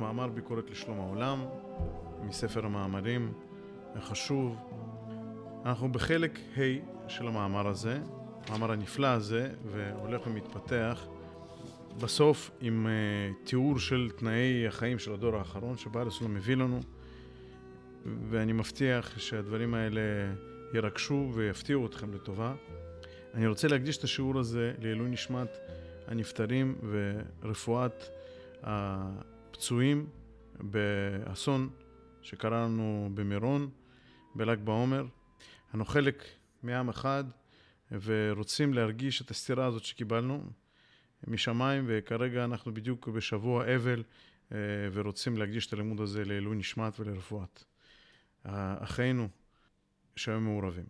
מאמר ביקורת לשלום העולם מספר המאמרים החשוב. אנחנו בחלק ה' של המאמר הזה, המאמר הנפלא הזה, והולך ומתפתח בסוף עם uh, תיאור של תנאי החיים של הדור האחרון שבעל הסולם מביא לנו, ואני מבטיח שהדברים האלה ירגשו ויפתיעו אתכם לטובה. אני רוצה להקדיש את השיעור הזה לעילוי נשמת הנפטרים ורפואת הפצועים באסון שקרה לנו במירון, בל"ג בעומר. אנו חלק מעם אחד ורוצים להרגיש את הסתירה הזאת שקיבלנו משמיים, וכרגע אנחנו בדיוק בשבוע אבל אה, ורוצים להקדיש את הלימוד הזה לעילוי נשמת ולרפואת אחינו שהיו מעורבים.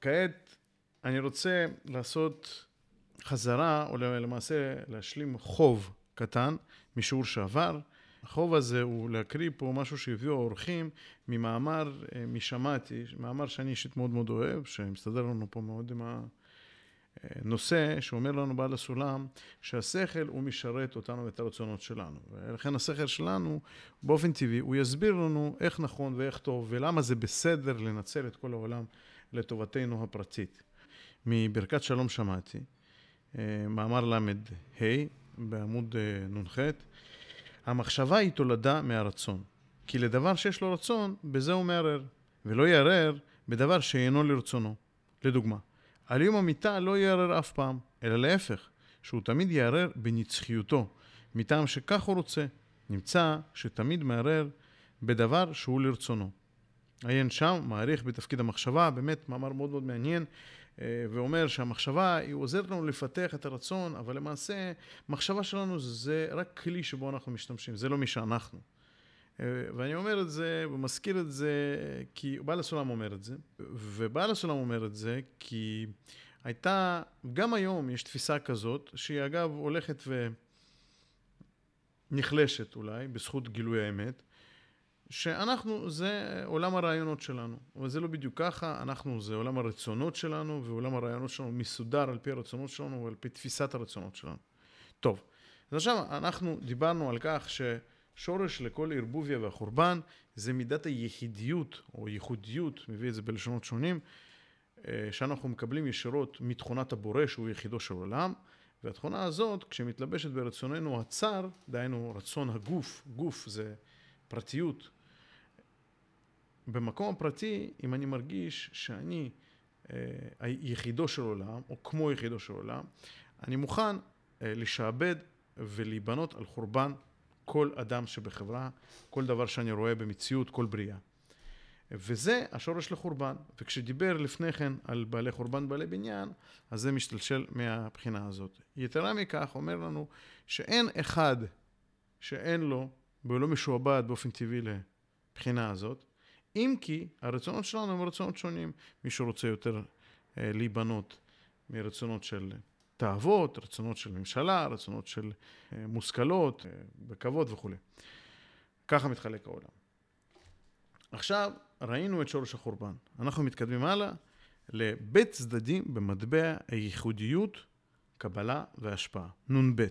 כעת אני רוצה לעשות חזרה, או למעשה להשלים חוב קטן משיעור שעבר. החוב הזה הוא להקריא פה משהו שהביאו האורחים ממאמר אה, משמעתי, מאמר שאני אישית מאוד מאוד אוהב, שמסתדר לנו פה מאוד עם הנושא, שאומר לנו בעל הסולם, שהשכל הוא משרת אותנו ואת הרצונות שלנו. ולכן השכל שלנו, באופן טבעי, הוא יסביר לנו איך נכון ואיך טוב, ולמה זה בסדר לנצל את כל העולם לטובתנו הפרטית. מברכת שלום שמעתי, אה, מאמר ל"ה, בעמוד אה, נ"ח, המחשבה היא תולדה מהרצון. כי לדבר שיש לו רצון, בזה הוא מערער, ולא יערער בדבר שאינו לרצונו. לדוגמה, על יום המיטה לא יערער אף פעם, אלא להפך, שהוא תמיד יערער בנצחיותו, מטעם שכך הוא רוצה. נמצא שתמיד מערער בדבר שהוא לרצונו. עיין שם, מעריך בתפקיד המחשבה, באמת מאמר מאוד מאוד מעניין, ואומר שהמחשבה היא עוזרת לנו לפתח את הרצון, אבל למעשה מחשבה שלנו זה רק כלי שבו אנחנו משתמשים, זה לא מי שאנחנו. אה, ואני אומר את זה ומזכיר את זה כי בעל הסולם אומר את זה, ובעל הסולם אומר את זה כי הייתה, גם היום יש תפיסה כזאת, שהיא אגב הולכת ונחלשת אולי, בזכות גילוי האמת, שאנחנו, זה עולם הרעיונות שלנו, אבל זה לא בדיוק ככה, אנחנו, זה עולם הרצונות שלנו, ועולם הרעיונות שלנו מסודר על פי הרצונות שלנו ועל פי תפיסת הרצונות שלנו. טוב, אז עכשיו אנחנו דיברנו על כך ששורש לכל ערבוביה והחורבן זה מידת היחידיות או ייחודיות, מביא את זה בלשונות שונים, אה, שאנחנו מקבלים ישירות מתכונת הבורא שהוא יחידו של עולם, והתכונה הזאת, כשמתלבשת ברצוננו הצר, דהיינו רצון הגוף, גוף זה פרטיות, במקום הפרטי, אם אני מרגיש שאני אה, יחידו של עולם, או כמו יחידו של עולם, אני מוכן אה, לשעבד ולהיבנות על חורבן כל אדם שבחברה, כל דבר שאני רואה במציאות, כל בריאה. וזה השורש לחורבן. וכשדיבר לפני כן על בעלי חורבן, בעלי בניין, אז זה משתלשל מהבחינה הזאת. יתרה מכך, אומר לנו שאין אחד שאין לו, והוא לא משועבד באופן טבעי לבחינה הזאת, אם כי הרצונות שלנו הם רצונות שונים. מישהו רוצה יותר אה, להיבנות מרצונות של תאוות, רצונות של ממשלה, רצונות של אה, מושכלות, אה, בכבוד וכולי. ככה מתחלק העולם. עכשיו ראינו את שורש החורבן. אנחנו מתקדמים הלאה לבית צדדים במטבע הייחודיות, קבלה והשפעה. נ"ב.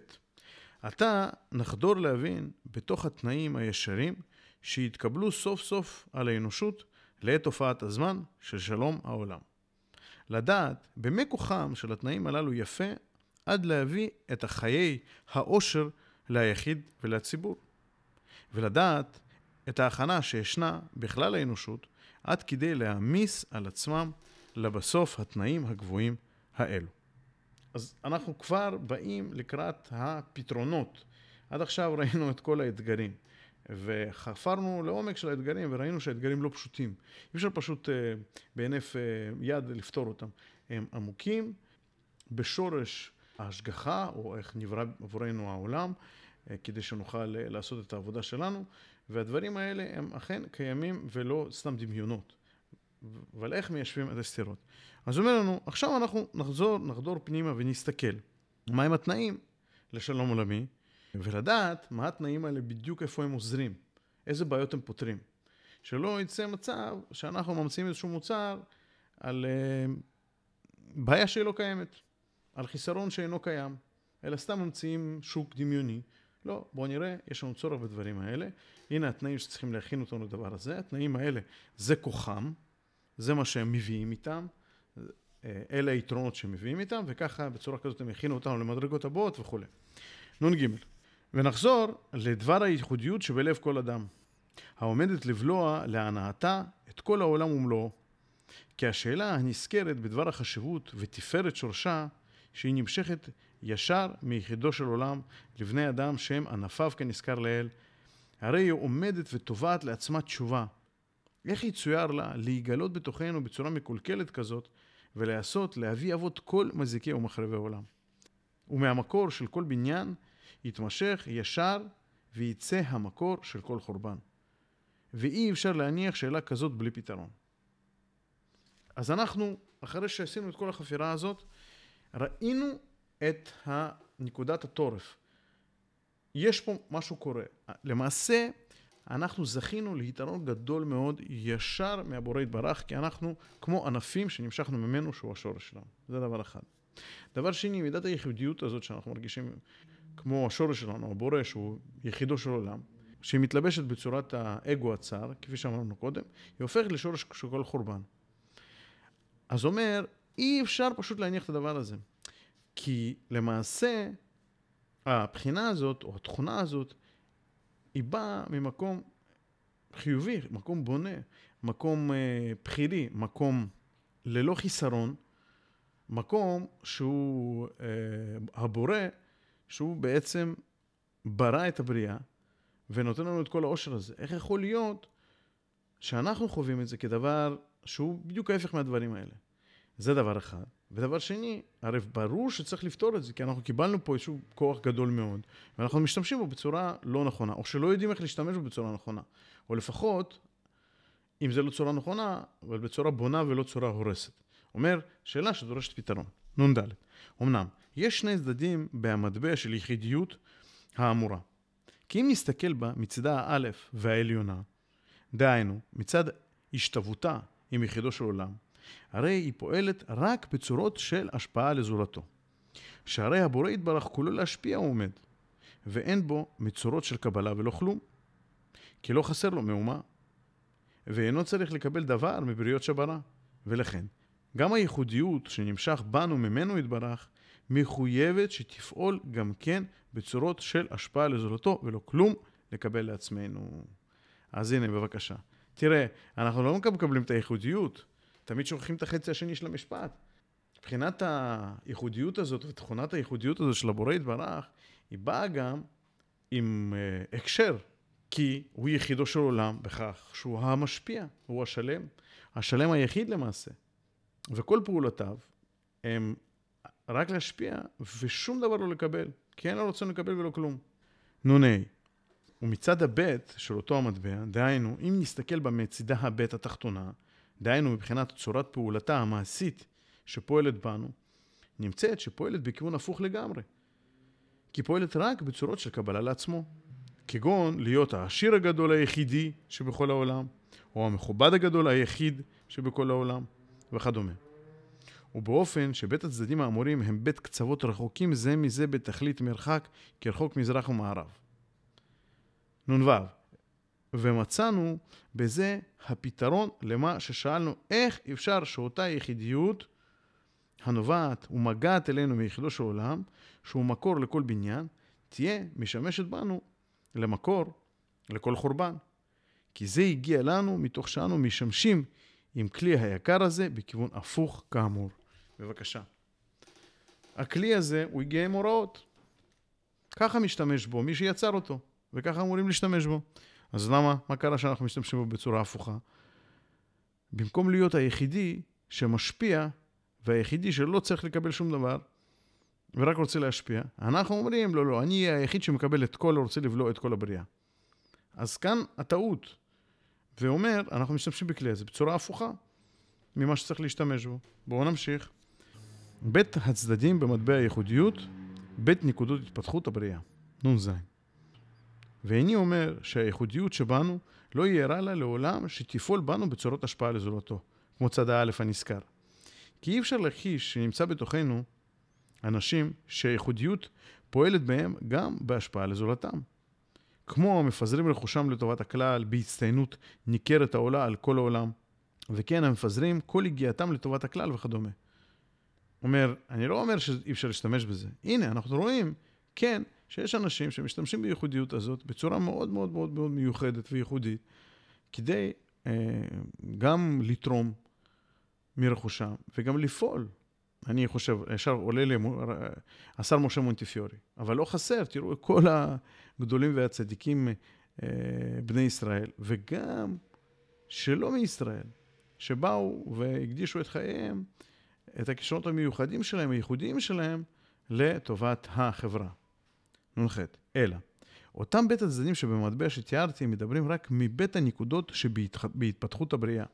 עתה נחדור להבין בתוך התנאים הישרים שיתקבלו סוף סוף על האנושות לעת הופעת הזמן של שלום העולם. לדעת במי כוחם של התנאים הללו יפה עד להביא את החיי העושר ליחיד ולציבור. ולדעת את ההכנה שישנה בכלל האנושות עד כדי להעמיס על עצמם לבסוף התנאים הגבוהים האלו. אז אנחנו כבר באים לקראת הפתרונות. עד עכשיו ראינו את כל האתגרים. וחפרנו לעומק של האתגרים וראינו שהאתגרים לא פשוטים. אי אפשר פשוט אה, בהינף אה, יד לפתור אותם. הם עמוקים בשורש ההשגחה, או איך נברא עבורנו העולם, אה, כדי שנוכל לעשות את העבודה שלנו, והדברים האלה הם אכן קיימים ולא סתם דמיונות. אבל איך מיישבים את הסתירות? אז הוא אומר לנו, עכשיו אנחנו נחזור, נחדור פנימה ונסתכל. מהם התנאים לשלום עולמי? ולדעת מה התנאים האלה בדיוק איפה הם עוזרים, איזה בעיות הם פותרים. שלא יצא מצב שאנחנו ממציאים איזשהו מוצר על uh, בעיה שהיא לא קיימת, על חיסרון שאינו קיים, אלא סתם ממציאים שוק דמיוני לא, בואו נראה, יש לנו צורך בדברים האלה. הנה התנאים שצריכים להכין אותנו לדבר הזה. התנאים האלה, זה כוחם, זה מה שהם מביאים איתם, אה, אלה היתרונות שהם מביאים איתם, וככה בצורה כזאת הם הכינו אותנו למדרגות הבאות וכולי. נ"ג ונחזור לדבר הייחודיות שבלב כל אדם, העומדת לבלוע להנאתה את כל העולם ומלואו. כי השאלה הנזכרת בדבר החשיבות ותפארת שורשה, שהיא נמשכת ישר מיחידו של עולם לבני אדם שהם ענפיו כנזכר לאל, הרי היא עומדת ותובעת לעצמה תשובה. איך יצויר לה להיגלות בתוכנו בצורה מקולקלת כזאת, ולעשות להביא אבות כל מזיקי ומחרבי עולם. ומהמקור של כל בניין יתמשך ישר ויצא המקור של כל חורבן. ואי אפשר להניח שאלה כזאת בלי פתרון. אז אנחנו, אחרי שעשינו את כל החפירה הזאת, ראינו את נקודת התורף. יש פה משהו קורה. למעשה, אנחנו זכינו ליתרון גדול מאוד ישר מהבורא יתברך, כי אנחנו כמו ענפים שנמשכנו ממנו שהוא השורש שלנו. זה דבר אחד. דבר שני, מידת הייחודיות הזאת שאנחנו מרגישים כמו השורש שלנו, הבורא שהוא יחידו של עולם, שהיא מתלבשת בצורת האגו הצר, כפי שאמרנו קודם, היא הופכת לשורש של כל חורבן. אז אומר, אי אפשר פשוט להניח את הדבר הזה. כי למעשה, הבחינה הזאת, או התכונה הזאת, היא באה ממקום חיובי, מקום בונה, מקום אה, בחירי, מקום ללא חיסרון, מקום שהוא אה, הבורא, שהוא בעצם ברא את הבריאה ונותן לנו את כל העושר הזה. איך יכול להיות שאנחנו חווים את זה כדבר שהוא בדיוק ההפך מהדברים האלה? זה דבר אחד. ודבר שני, הרי ברור שצריך לפתור את זה, כי אנחנו קיבלנו פה איזשהו כוח גדול מאוד, ואנחנו משתמשים בו בצורה לא נכונה, או שלא יודעים איך להשתמש בו בצורה נכונה. או לפחות, אם זה לא צורה נכונה, אבל בצורה בונה ולא צורה הורסת. אומר, שאלה שדורשת פתרון. נ"ד. אמנם, יש שני צדדים במטבע של יחידיות האמורה. כי אם נסתכל בה מצדה האלף והעליונה, דהיינו, מצד השתוותה עם יחידו של עולם, הרי היא פועלת רק בצורות של השפעה לזולתו. שהרי הבורא יתברך כולו להשפיע עומד, ואין בו מצורות של קבלה ולא כלום, כי לא חסר לו מאומה, ואינו צריך לקבל דבר מבריות שברא, ולכן, גם הייחודיות שנמשך בנו ממנו יתברך, מחויבת שתפעול גם כן בצורות של השפעה לזולתו, ולא כלום לקבל לעצמנו. אז הנה, בבקשה. תראה, אנחנו לא מקבלים את הייחודיות, תמיד שוכחים את החצי השני של המשפט. מבחינת הייחודיות הזאת ותכונת הייחודיות הזאת של הבורא יתברך, היא באה גם עם uh, הקשר, כי הוא יחידו של עולם בכך שהוא המשפיע, הוא השלם, השלם היחיד למעשה. וכל פעולותיו הם רק להשפיע ושום דבר לא לקבל, כי אין לו רצון לקבל ולא כלום. נ"ה ומצד הבט של אותו המטבע, דהיינו, אם נסתכל בה מצידה הבט התחתונה, דהיינו מבחינת צורת פעולתה המעשית שפועלת בנו, נמצאת שפועלת בכיוון הפוך לגמרי. כי פועלת רק בצורות של קבלה לעצמו. כגון להיות העשיר הגדול היחידי שבכל העולם, או המכובד הגדול היחיד שבכל העולם, וכדומה. ובאופן שבית הצדדים האמורים הם בית קצוות רחוקים זה מזה בתכלית מרחק כרחוק מזרח ומערב. נ"ו ומצאנו בזה הפתרון למה ששאלנו, איך אפשר שאותה יחידיות הנובעת ומגעת אלינו מיחידו של עולם, שהוא מקור לכל בניין, תהיה משמשת בנו למקור לכל חורבן. כי זה הגיע לנו מתוך שאנו משמשים עם כלי היקר הזה בכיוון הפוך כאמור. בבקשה. הכלי הזה, הוא הגיע עם הוראות. ככה משתמש בו מי שיצר אותו, וככה אמורים להשתמש בו. אז למה? מה קרה שאנחנו משתמשים בו בצורה הפוכה? במקום להיות היחידי שמשפיע, והיחידי שלא צריך לקבל שום דבר, ורק רוצה להשפיע, אנחנו אומרים, לא, לא, אני היחיד שמקבל את כל, רוצה לבלוע את כל הבריאה. אז כאן הטעות. ואומר, אנחנו משתמשים בכלי הזה בצורה הפוכה ממה שצריך להשתמש בו. בואו נמשיך. בית הצדדים במטבע הייחודיות, בית נקודות התפתחות הבריאה. נ"ז. ואיני אומר שהייחודיות שבנו לא רע לה לעולם שתפעול בנו בצורות השפעה לזולתו, כמו צד האלף הנזכר. כי אי אפשר להכחיש שנמצא בתוכנו אנשים שהייחודיות פועלת בהם גם בהשפעה לזולתם. כמו המפזרים רכושם לטובת הכלל בהצטיינות ניכרת העולה על כל העולם, וכן המפזרים כל הגיעתם לטובת הכלל וכדומה. אומר, אני לא אומר שאי אפשר להשתמש בזה. הנה, אנחנו רואים, כן, שיש אנשים שמשתמשים בייחודיות הזאת בצורה מאוד מאוד מאוד מאוד מיוחדת וייחודית, כדי אה, גם לתרום מרכושם וגם לפעול. אני חושב, ישר עולה לי השר משה מונטיפיורי, אבל לא חסר, תראו, כל הגדולים והצדיקים אה, בני ישראל, וגם שלא מישראל, שבאו והקדישו את חייהם, את הכישרונות המיוחדים שלהם, הייחודיים שלהם, לטובת החברה. נ"ח. אלא, אותם בית הצדדים שבמטבע שתיארתי מדברים רק מבית הנקודות שבהתפתחות הבריאה,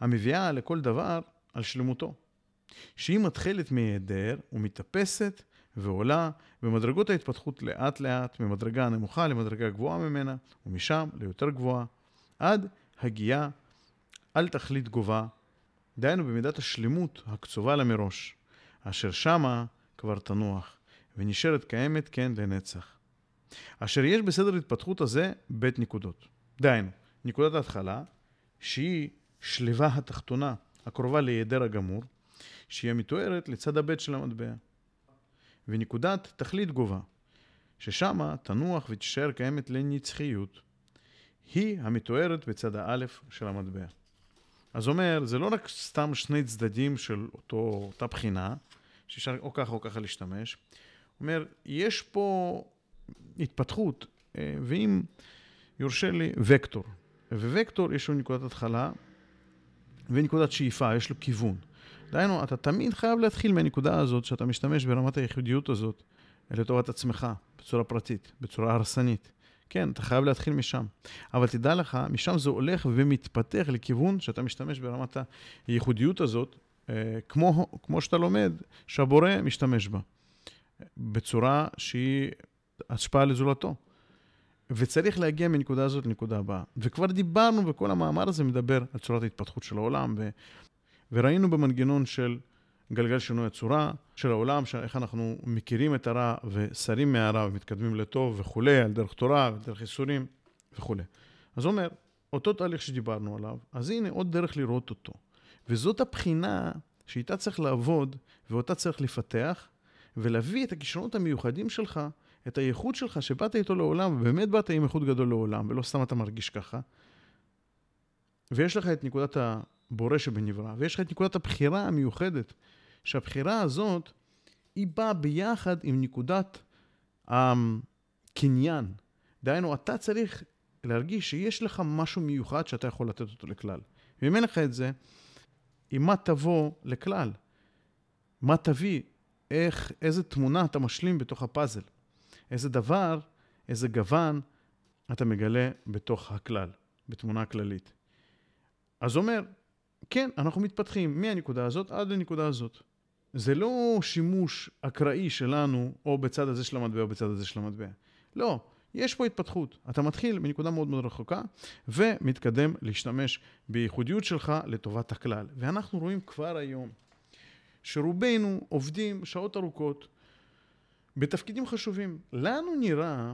המביאה לכל דבר על שלמותו, שהיא מתחלת מהיעדר ומתאפסת ועולה במדרגות ההתפתחות לאט לאט, ממדרגה נמוכה למדרגה גבוהה ממנה, ומשם ליותר גבוהה, עד הגיעה על תכלית גובה, דהיינו במידת השלמות הקצובה לה מראש, אשר שמה כבר תנוח, ונשארת קיימת כן לנצח. אשר יש בסדר התפתחות הזה בית נקודות. דהיינו, נקודת ההתחלה, שהיא שלווה התחתונה הקרובה להיעדר הגמור, שהיא המתוארת לצד הבית של המטבע. ונקודת תכלית גובה, ששמה תנוח ותישאר קיימת לנצחיות, היא המתוארת בצד האלף של המטבע. אז אומר, זה לא רק סתם שני צדדים של אותו, אותה בחינה, שאפשר או ככה או ככה להשתמש. אומר, יש פה התפתחות, אה, ואם יורשה לי, וקטור. ווקטור יש לו נקודת התחלה ונקודת שאיפה, יש לו כיוון. דהיינו, אתה תמיד חייב להתחיל מהנקודה הזאת, שאתה משתמש ברמת הייחודיות הזאת לטובת עצמך, בצורה פרטית, בצורה הרסנית. כן, אתה חייב להתחיל משם. אבל תדע לך, משם זה הולך ומתפתח לכיוון שאתה משתמש ברמת הייחודיות הזאת, אה, כמו, כמו שאתה לומד, שהבורא משתמש בה, בצורה שהיא השפעה לזולתו. וצריך להגיע מנקודה הזאת לנקודה הבאה. וכבר דיברנו, וכל המאמר הזה מדבר על צורת ההתפתחות של העולם. וראינו במנגנון של גלגל שינוי הצורה של העולם, איך אנחנו מכירים את הרע וסרים מהרע ומתקדמים לטוב וכולי, על דרך תורה ודרך ייסורים וכולי. אז הוא אומר, אותו תהליך שדיברנו עליו, אז הנה עוד דרך לראות אותו. וזאת הבחינה שאיתה צריך לעבוד ואותה צריך לפתח, ולהביא את הכישרונות המיוחדים שלך, את הייחוד שלך שבאת איתו לעולם, ובאמת באת עם ייחוד גדול לעולם, ולא סתם אתה מרגיש ככה. ויש לך את נקודת הבורא שבנברא, ויש לך את נקודת הבחירה המיוחדת, שהבחירה הזאת, היא באה ביחד עם נקודת הקניין. דהיינו, אתה צריך להרגיש שיש לך משהו מיוחד שאתה יכול לתת אותו לכלל. ואם אין לך את זה, עם מה תבוא לכלל? מה תביא? איך, איזה תמונה אתה משלים בתוך הפאזל? איזה דבר, איזה גוון אתה מגלה בתוך הכלל, בתמונה כללית. אז אומר, כן, אנחנו מתפתחים מהנקודה הזאת עד לנקודה הזאת. זה לא שימוש אקראי שלנו, או בצד הזה של המטבע או בצד הזה של המטבע. לא, יש פה התפתחות. אתה מתחיל מנקודה מאוד מאוד רחוקה, ומתקדם להשתמש בייחודיות שלך לטובת הכלל. ואנחנו רואים כבר היום שרובנו עובדים שעות ארוכות בתפקידים חשובים. לנו נראה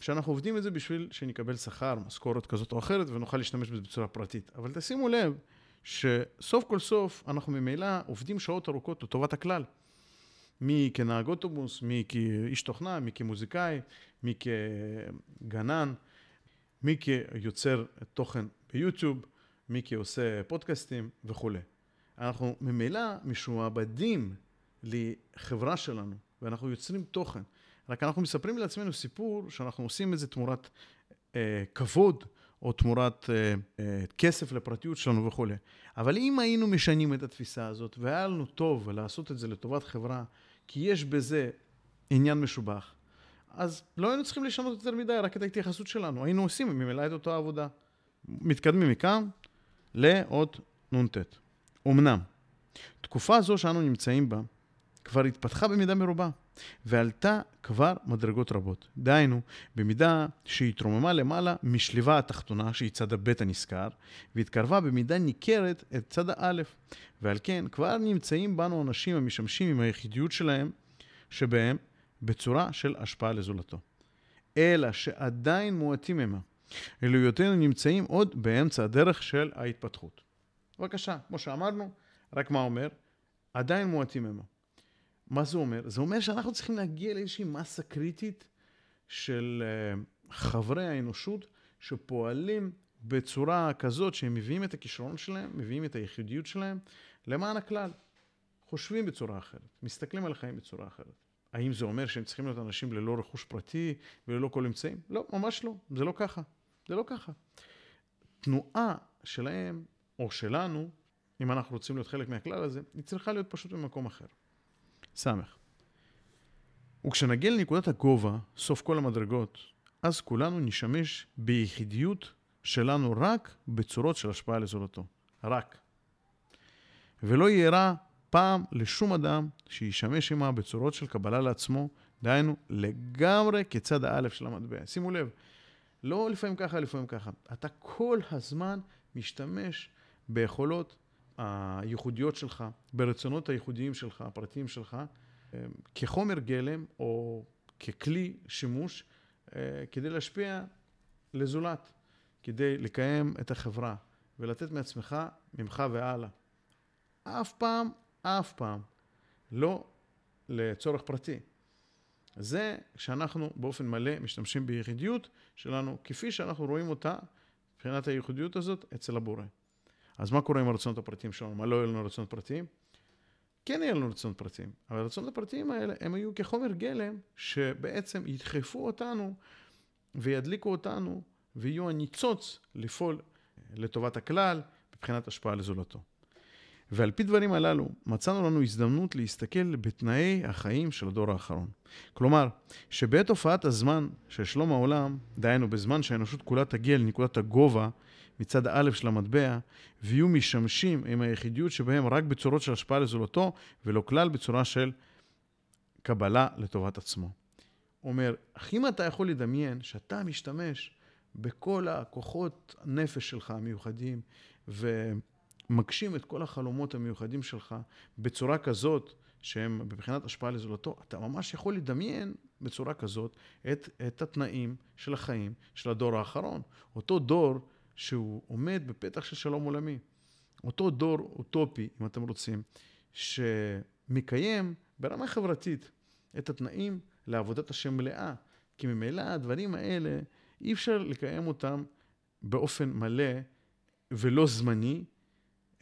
שאנחנו עובדים את זה בשביל שנקבל שכר, משכורת כזאת או אחרת, ונוכל להשתמש בזה בצורה פרטית. אבל תשימו לב, שסוף כל סוף אנחנו ממילא עובדים שעות ארוכות לטובת הכלל. מי כנהג אוטובוס, מי כאיש תוכנה, מי כמוזיקאי, מי כגנן, מי כיוצר תוכן ביוטיוב, מי כעושה פודקאסטים וכולי. אנחנו ממילא משועבדים לחברה שלנו, ואנחנו יוצרים תוכן. רק אנחנו מספרים לעצמנו סיפור שאנחנו עושים את זה תמורת אה, כבוד, או תמורת אה, אה, כסף לפרטיות שלנו וכולי. אבל אם היינו משנים את התפיסה הזאת, והיה לנו טוב לעשות את זה לטובת חברה, כי יש בזה עניין משובח, אז לא היינו צריכים לשנות יותר מדי, רק את ההתייחסות שלנו. היינו עושים ממילא את אותה עבודה. מתקדמים מכאן לאות נ"ט. אמנם, תקופה זו שאנו נמצאים בה, כבר התפתחה במידה מרובה, ועלתה כבר מדרגות רבות. דהיינו, במידה שהתרוממה למעלה משליבה התחתונה, שהיא צד הבית הנזכר, והתקרבה במידה ניכרת את צד האלף. ועל כן, כבר נמצאים בנו אנשים המשמשים עם היחידיות שלהם, שבהם, בצורה של השפעה לזולתו. אלא שעדיין מועטים המה. אלוהיותינו נמצאים עוד באמצע הדרך של ההתפתחות. בבקשה, כמו שאמרנו, רק מה אומר? עדיין מועטים המה. מה זה אומר? זה אומר שאנחנו צריכים להגיע לאיזושהי מסה קריטית של uh, חברי האנושות שפועלים בצורה כזאת שהם מביאים את הכישרון שלהם, מביאים את הייחודיות שלהם למען הכלל. חושבים בצורה אחרת, מסתכלים על החיים בצורה אחרת. האם זה אומר שהם צריכים להיות אנשים ללא רכוש פרטי וללא כל אמצעים? לא, ממש לא. זה לא ככה. זה לא ככה. תנועה שלהם, או שלנו, אם אנחנו רוצים להיות חלק מהכלל הזה, היא צריכה להיות פשוט במקום אחר. סמך. וכשנגיע לנקודת הגובה, סוף כל המדרגות, אז כולנו נשמש ביחידיות שלנו רק בצורות של השפעה לזולתו. רק. ולא יהיה רע פעם לשום אדם שישמש עמה בצורות של קבלה לעצמו, דהיינו לגמרי כצד האלף של המטבע. שימו לב, לא לפעמים ככה, לפעמים ככה. אתה כל הזמן משתמש ביכולות הייחודיות שלך, ברצונות הייחודיים שלך, הפרטיים שלך, אה, כחומר גלם או ככלי שימוש אה, כדי להשפיע לזולת, כדי לקיים את החברה ולתת מעצמך, ממך והלאה. אף פעם, אף פעם, לא לצורך פרטי. זה שאנחנו באופן מלא משתמשים ביחידיות שלנו, כפי שאנחנו רואים אותה, מבחינת הייחודיות הזאת, אצל הבורא. אז מה קורה עם הרצונות הפרטיים שלנו? מה לא יהיו לנו רצונות פרטיים? כן יהיו לנו רצונות פרטיים, אבל הרצונות הפרטיים האלה, הם היו כחומר גלם שבעצם ידחפו אותנו וידליקו אותנו ויהיו הניצוץ לפעול לטובת הכלל מבחינת השפעה לזולתו. ועל פי דברים הללו, מצאנו לנו הזדמנות להסתכל בתנאי החיים של הדור האחרון. כלומר, שבעת הופעת הזמן של שלום העולם, דהיינו בזמן שהאנושות כולה תגיע לנקודת הגובה מצד א' של המטבע, ויהיו משמשים עם היחידיות שבהם רק בצורות של השפעה לזולתו, ולא כלל בצורה של קבלה לטובת עצמו. אומר, אך אם אתה יכול לדמיין שאתה משתמש בכל הכוחות הנפש שלך המיוחדים, ומגשים את כל החלומות המיוחדים שלך בצורה כזאת, שהם בבחינת השפעה לזולתו, אתה ממש יכול לדמיין בצורה כזאת את, את התנאים של החיים של הדור האחרון. אותו דור שהוא עומד בפתח של שלום עולמי. אותו דור אוטופי, אם אתם רוצים, שמקיים ברמה חברתית את התנאים לעבודת השם מלאה. כי ממילא הדברים האלה, אי אפשר לקיים אותם באופן מלא ולא זמני,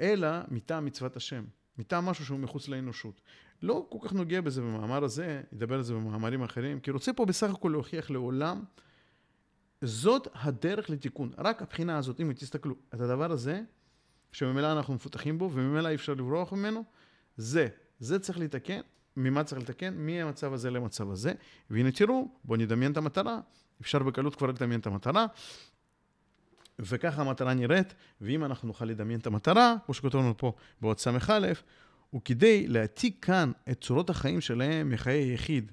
אלא מטעם מצוות השם, מטעם משהו שהוא מחוץ לאנושות. לא כל כך נוגע בזה במאמר הזה, ידבר על זה במאמרים אחרים, כי רוצה פה בסך הכל להוכיח לעולם זאת הדרך לתיקון. רק הבחינה הזאת, אם תסתכלו, את הדבר הזה, שממילא אנחנו מפותחים בו, וממילא אי אפשר לברוח ממנו, זה, זה צריך לתקן. ממה צריך לתקן? מהמצב הזה למצב הזה. והנה תראו, בואו נדמיין את המטרה. אפשר בקלות כבר לדמיין את המטרה. וככה המטרה נראית, ואם אנחנו נוכל לדמיין את המטרה, כמו שכתוב לנו פה בעוד ס"א, הוא כדי להעתיק כאן את צורות החיים שלהם מחיי יחיד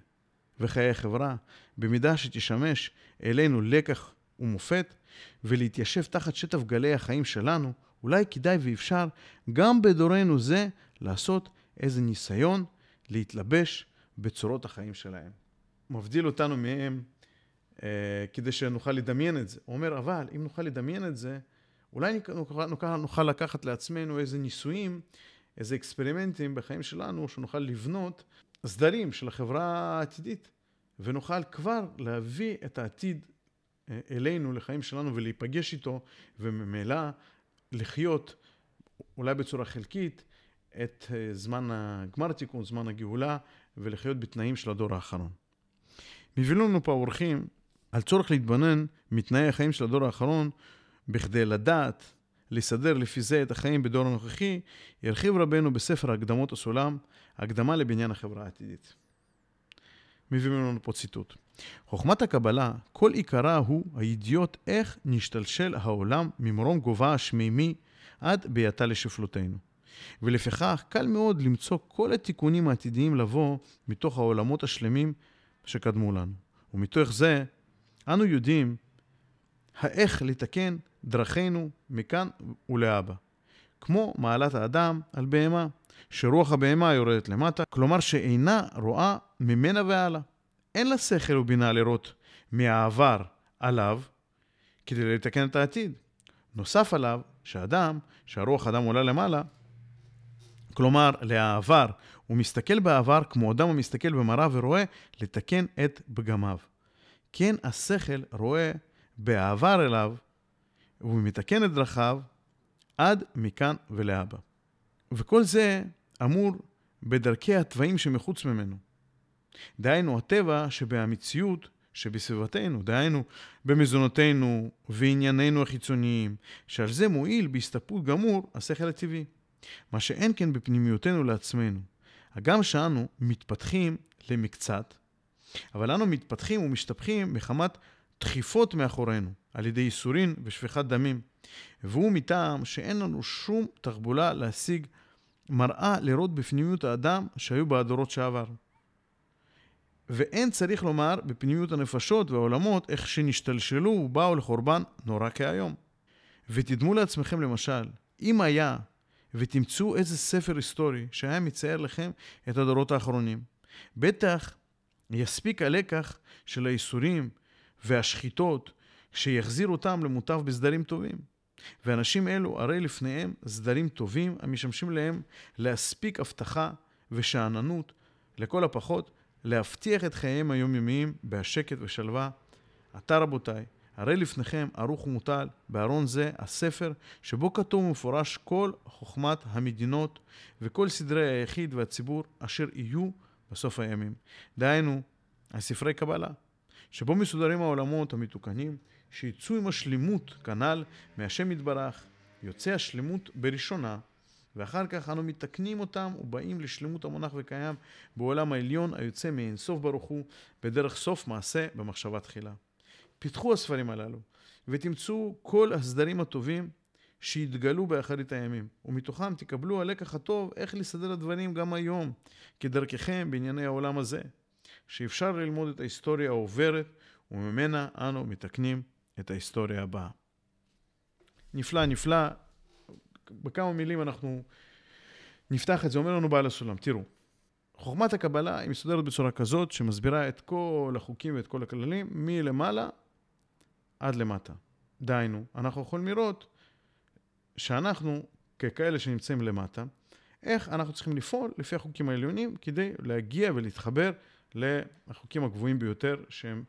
וחיי חברה, במידה שתשמש אלינו לקח ומופת, ולהתיישב תחת שטף גלי החיים שלנו, אולי כדאי ואפשר גם בדורנו זה לעשות איזה ניסיון להתלבש בצורות החיים שלהם. מבדיל אותנו מהם אה, כדי שנוכל לדמיין את זה. הוא אומר, אבל אם נוכל לדמיין את זה, אולי נוכל, נוכל, נוכל לקחת לעצמנו איזה ניסויים, איזה אקספרימנטים בחיים שלנו, שנוכל לבנות סדרים של החברה העתידית, ונוכל כבר להביא את העתיד אה, אלינו, לחיים שלנו, ולהיפגש איתו, וממילא לחיות, אולי בצורה חלקית, את אה, זמן הגמר תיקון, זמן הגאולה, ולחיות בתנאים של הדור האחרון. מביאים לנו פה האורחים על צורך להתבונן מתנאי החיים של הדור האחרון, בכדי לדעת, לסדר לפי זה את החיים בדור הנוכחי, ירחיב רבנו בספר הקדמות הסולם, הקדמה לבניין החברה העתידית. מביאים לנו פה ציטוט. חוכמת הקבלה, כל עיקרה הוא הידיעות איך נשתלשל העולם ממרום גובה השמימי עד ביאתה לשפלותינו. ולפיכך קל מאוד למצוא כל התיקונים העתידיים לבוא מתוך העולמות השלמים שקדמו לנו. ומתוך זה אנו יודעים האיך לתקן דרכינו מכאן ולהבא. כמו מעלת האדם על בהמה, שרוח הבהמה יורדת למטה, כלומר שאינה רואה ממנה והלאה, אין לה שכל ובינה לראות מהעבר עליו כדי לתקן את העתיד. נוסף עליו, שאדם, שהרוח אדם עולה למעלה, כלומר, לעבר, הוא מסתכל בעבר כמו אדם המסתכל במראה ורואה לתקן את פגמיו. כן, השכל רואה בעבר אליו, והוא מתקן את דרכיו עד מכאן ולהבא. וכל זה אמור בדרכי התוואים שמחוץ ממנו. דהיינו, הטבע שבמציאות שבסביבתנו, דהיינו, במזונותינו ועניינינו החיצוניים, שעל זה מועיל בהסתפרות גמור השכל הטבעי. מה שאין כן בפנימיותנו לעצמנו. הגם שאנו מתפתחים למקצת, אבל אנו מתפתחים ומשתפכים מחמת דחיפות מאחורינו, על ידי ייסורין ושפיכת דמים. והוא מטעם שאין לנו שום תחבולה להשיג מראה לראות בפנימיות האדם שהיו בדורות שעבר. ואין צריך לומר בפנימיות הנפשות והעולמות איך שנשתלשלו ובאו לחורבן נורא כהיום. ותדמו לעצמכם למשל, אם היה ותמצאו איזה ספר היסטורי שהיה מצייר לכם את הדורות האחרונים, בטח יספיק הלקח של האיסורים והשחיטות שיחזיר אותם למוטב בסדרים טובים. ואנשים אלו הרי לפניהם סדרים טובים המשמשים להם להספיק הבטחה ושאננות, לכל הפחות להבטיח את חייהם היומיומיים בהשקט ושלווה. עתה רבותיי, הרי לפניכם ערוך ומוטל בארון זה הספר שבו כתוב ומפורש כל חוכמת המדינות וכל סדרי היחיד והציבור אשר יהיו בסוף הימים. דהיינו, הספרי קבלה, שבו מסודרים העולמות המתוקנים, שיצאו עם השלמות כנ"ל מהשם יתברך, יוצא השלמות בראשונה, ואחר כך אנו מתקנים אותם ובאים לשלמות המונח וקיים בעולם העליון היוצא מאין סוף ברוך הוא, בדרך סוף מעשה במחשבה תחילה. פיתחו הספרים הללו, ותמצאו כל הסדרים הטובים שיתגלו באחרית הימים, ומתוכם תקבלו הלקח הטוב איך לסדר הדברים גם היום, כדרככם בענייני העולם הזה, שאפשר ללמוד את ההיסטוריה העוברת, וממנה אנו מתקנים את ההיסטוריה הבאה. נפלא, נפלא. בכמה מילים אנחנו נפתח את זה. אומר לנו בעל הסולם, תראו, חוכמת הקבלה היא מסודרת בצורה כזאת שמסבירה את כל החוקים ואת כל הכללים מלמעלה עד למטה. דהיינו, אנחנו יכולים לראות שאנחנו, ככאלה שנמצאים למטה, איך אנחנו צריכים לפעול לפי החוקים העליונים כדי להגיע ולהתחבר לחוקים הגבוהים ביותר, שהם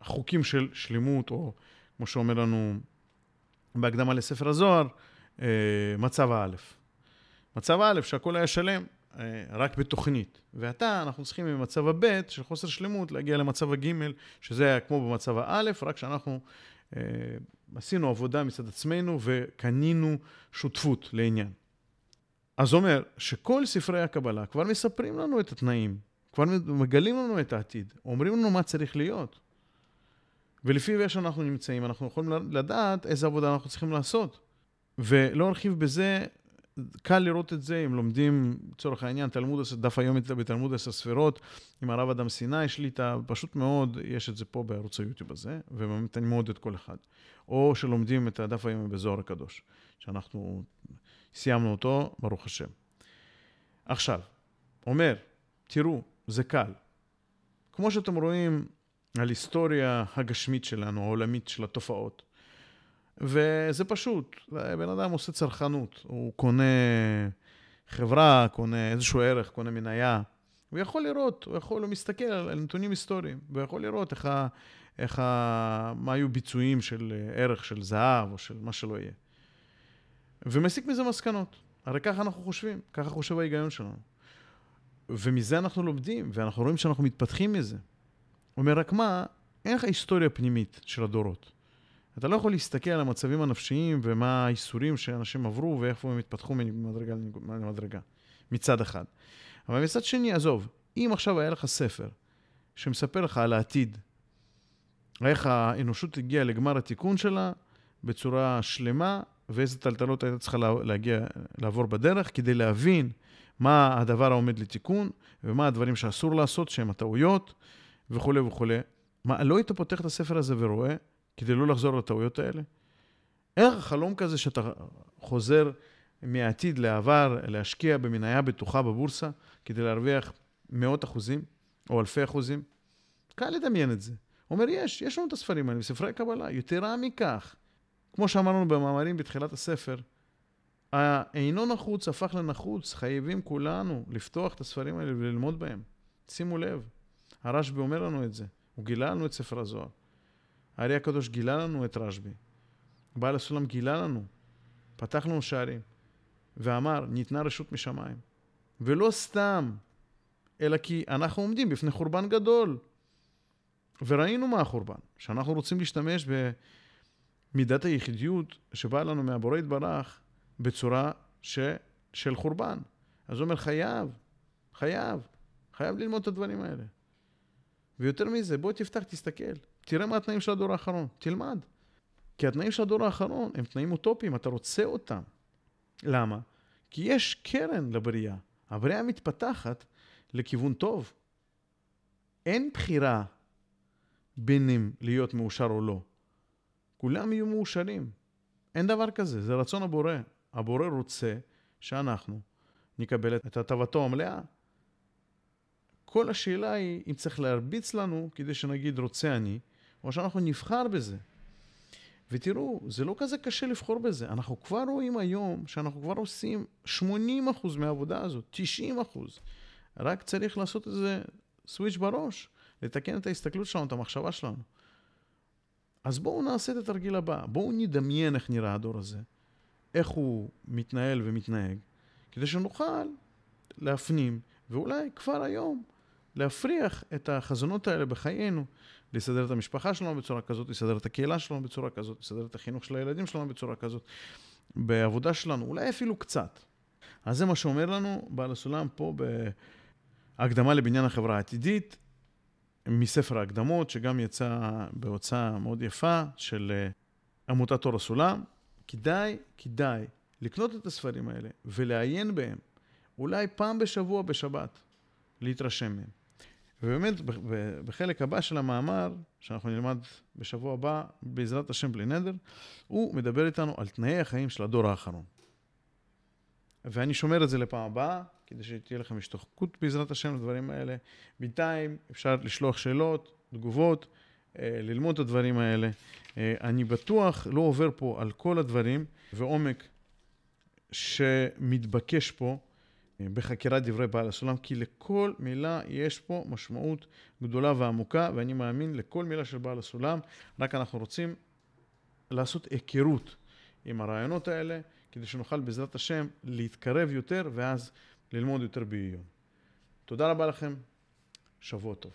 החוקים של שלמות, או כמו שאומר לנו בהקדמה לספר הזוהר, אה, מצב האלף. מצב האלף, שהכל היה שלם, אה, רק בתוכנית. ועתה אנחנו צריכים ממצב הבית של חוסר שלמות להגיע למצב הגימל, שזה היה כמו במצב האלף, רק שאנחנו אה, עשינו עבודה מצד עצמנו וקנינו שותפות לעניין. אז אומר שכל ספרי הקבלה כבר מספרים לנו את התנאים, כבר מגלים לנו את העתיד, אומרים לנו מה צריך להיות. ולפי איפה שאנחנו נמצאים, אנחנו יכולים לדעת איזה עבודה אנחנו צריכים לעשות. ולא ארחיב בזה, קל לראות את זה אם לומדים, לצורך העניין, תלמוד, דף היום בתלמוד עשר ספירות, עם הרב אדם סיני שליטה, פשוט מאוד, יש את זה פה בערוץ היוטיוב הזה, ובאמת אני מאוד את כל אחד. או שלומדים את הדף היום בזוהר הקדוש, שאנחנו סיימנו אותו, ברוך השם. עכשיו, אומר, תראו, זה קל. כמו שאתם רואים על היסטוריה הגשמית שלנו, העולמית של התופעות. וזה פשוט, בן אדם עושה צרכנות, הוא קונה חברה, קונה איזשהו ערך, קונה מניה, הוא יכול לראות, הוא יכול, הוא מסתכל על נתונים היסטוריים, והוא יכול לראות איך ה... איך ה... מה היו ביצועים של ערך של זהב או של מה שלא יהיה. ומסיק מזה מסקנות. הרי ככה אנחנו חושבים, ככה חושב ההיגיון שלנו. ומזה אנחנו לומדים, ואנחנו רואים שאנחנו מתפתחים מזה. הוא אומר, רק מה, אין לך היסטוריה פנימית של הדורות. אתה לא יכול להסתכל על המצבים הנפשיים ומה האיסורים שאנשים עברו ואיפה הם התפתחו ממדרגה למדרגה, מצד אחד. אבל מצד שני, עזוב, אם עכשיו היה לך ספר שמספר לך על העתיד, איך האנושות הגיעה לגמר התיקון שלה בצורה שלמה, ואיזה טלטלות הייתה צריכה להגיע, לעבור בדרך, כדי להבין מה הדבר העומד לתיקון, ומה הדברים שאסור לעשות, שהם הטעויות, וכולי וכולי. מה, לא היית פותח את הספר הזה ורואה, כדי לא לחזור לטעויות האלה? איך חלום כזה שאתה חוזר מהעתיד לעבר, להשקיע במניה בטוחה בבורסה, כדי להרוויח מאות אחוזים או אלפי אחוזים? קל לדמיין את זה. הוא אומר, יש, יש לנו את הספרים האלה בספרי קבלה. יתרה מכך, כמו שאמרנו במאמרים בתחילת הספר, האינו נחוץ הפך לנחוץ, חייבים כולנו לפתוח את הספרים האלה וללמוד בהם. שימו לב, הרשב"י אומר לנו את זה, הוא גילה לנו את ספר הזוהר. הארי הקדוש גילה לנו את רשב"י. בעל הסולם גילה לנו, פתח לנו שערים, ואמר, ניתנה רשות משמיים. ולא סתם, אלא כי אנחנו עומדים בפני חורבן גדול. וראינו מה החורבן, שאנחנו רוצים להשתמש במידת היחידיות שבאה לנו מהבורא יתברך בצורה ש... של חורבן. אז הוא אומר, חייב, חייב, חייב ללמוד את הדברים האלה. ויותר מזה, בוא תפתח, תסתכל, תראה מה התנאים של הדור האחרון, תלמד. כי התנאים של הדור האחרון הם תנאים אוטופיים, אתה רוצה אותם. למה? כי יש קרן לבריאה. הבריאה מתפתחת לכיוון טוב. אין בחירה בין אם להיות מאושר או לא. כולם יהיו מאושרים. אין דבר כזה, זה רצון הבורא. הבורא רוצה שאנחנו נקבל את הטבתו המלאה. כל השאלה היא אם צריך להרביץ לנו כדי שנגיד רוצה אני, או שאנחנו נבחר בזה. ותראו, זה לא כזה קשה לבחור בזה. אנחנו כבר רואים היום שאנחנו כבר עושים 80% מהעבודה הזאת, 90%. רק צריך לעשות איזה סוויץ' בראש, לתקן את ההסתכלות שלנו, את המחשבה שלנו. אז בואו נעשה את התרגיל הבא. בואו נדמיין איך נראה הדור הזה, איך הוא מתנהל ומתנהג, כדי שנוכל להפנים, ואולי כבר היום להפריח את החזונות האלה בחיינו, לסדר את המשפחה שלנו בצורה כזאת, לסדר את הקהילה שלנו בצורה כזאת, לסדר את החינוך של הילדים שלנו בצורה כזאת, בעבודה שלנו, אולי אפילו קצת. אז זה מה שאומר לנו בעל הסולם פה בהקדמה לבניין החברה העתידית, מספר ההקדמות, שגם יצא בהוצאה מאוד יפה של אה, עמותת אור הסולם. כדאי, כדאי לקנות את הספרים האלה ולעיין בהם, אולי פעם בשבוע בשבת, להתרשם מהם. ובאמת, בחלק הבא של המאמר, שאנחנו נלמד בשבוע הבא, בעזרת השם בלי נדר, הוא מדבר איתנו על תנאי החיים של הדור האחרון. ואני שומר את זה לפעם הבאה, כדי שתהיה לכם השתוחקות בעזרת השם לדברים האלה. בינתיים אפשר לשלוח שאלות, תגובות, אה, ללמוד את הדברים האלה. אה, אני בטוח לא עובר פה על כל הדברים ועומק שמתבקש פה. בחקירת דברי בעל הסולם, כי לכל מילה יש פה משמעות גדולה ועמוקה, ואני מאמין לכל מילה של בעל הסולם, רק אנחנו רוצים לעשות היכרות עם הרעיונות האלה, כדי שנוכל בעזרת השם להתקרב יותר, ואז ללמוד יותר בעיון. תודה רבה לכם, שבוע טוב.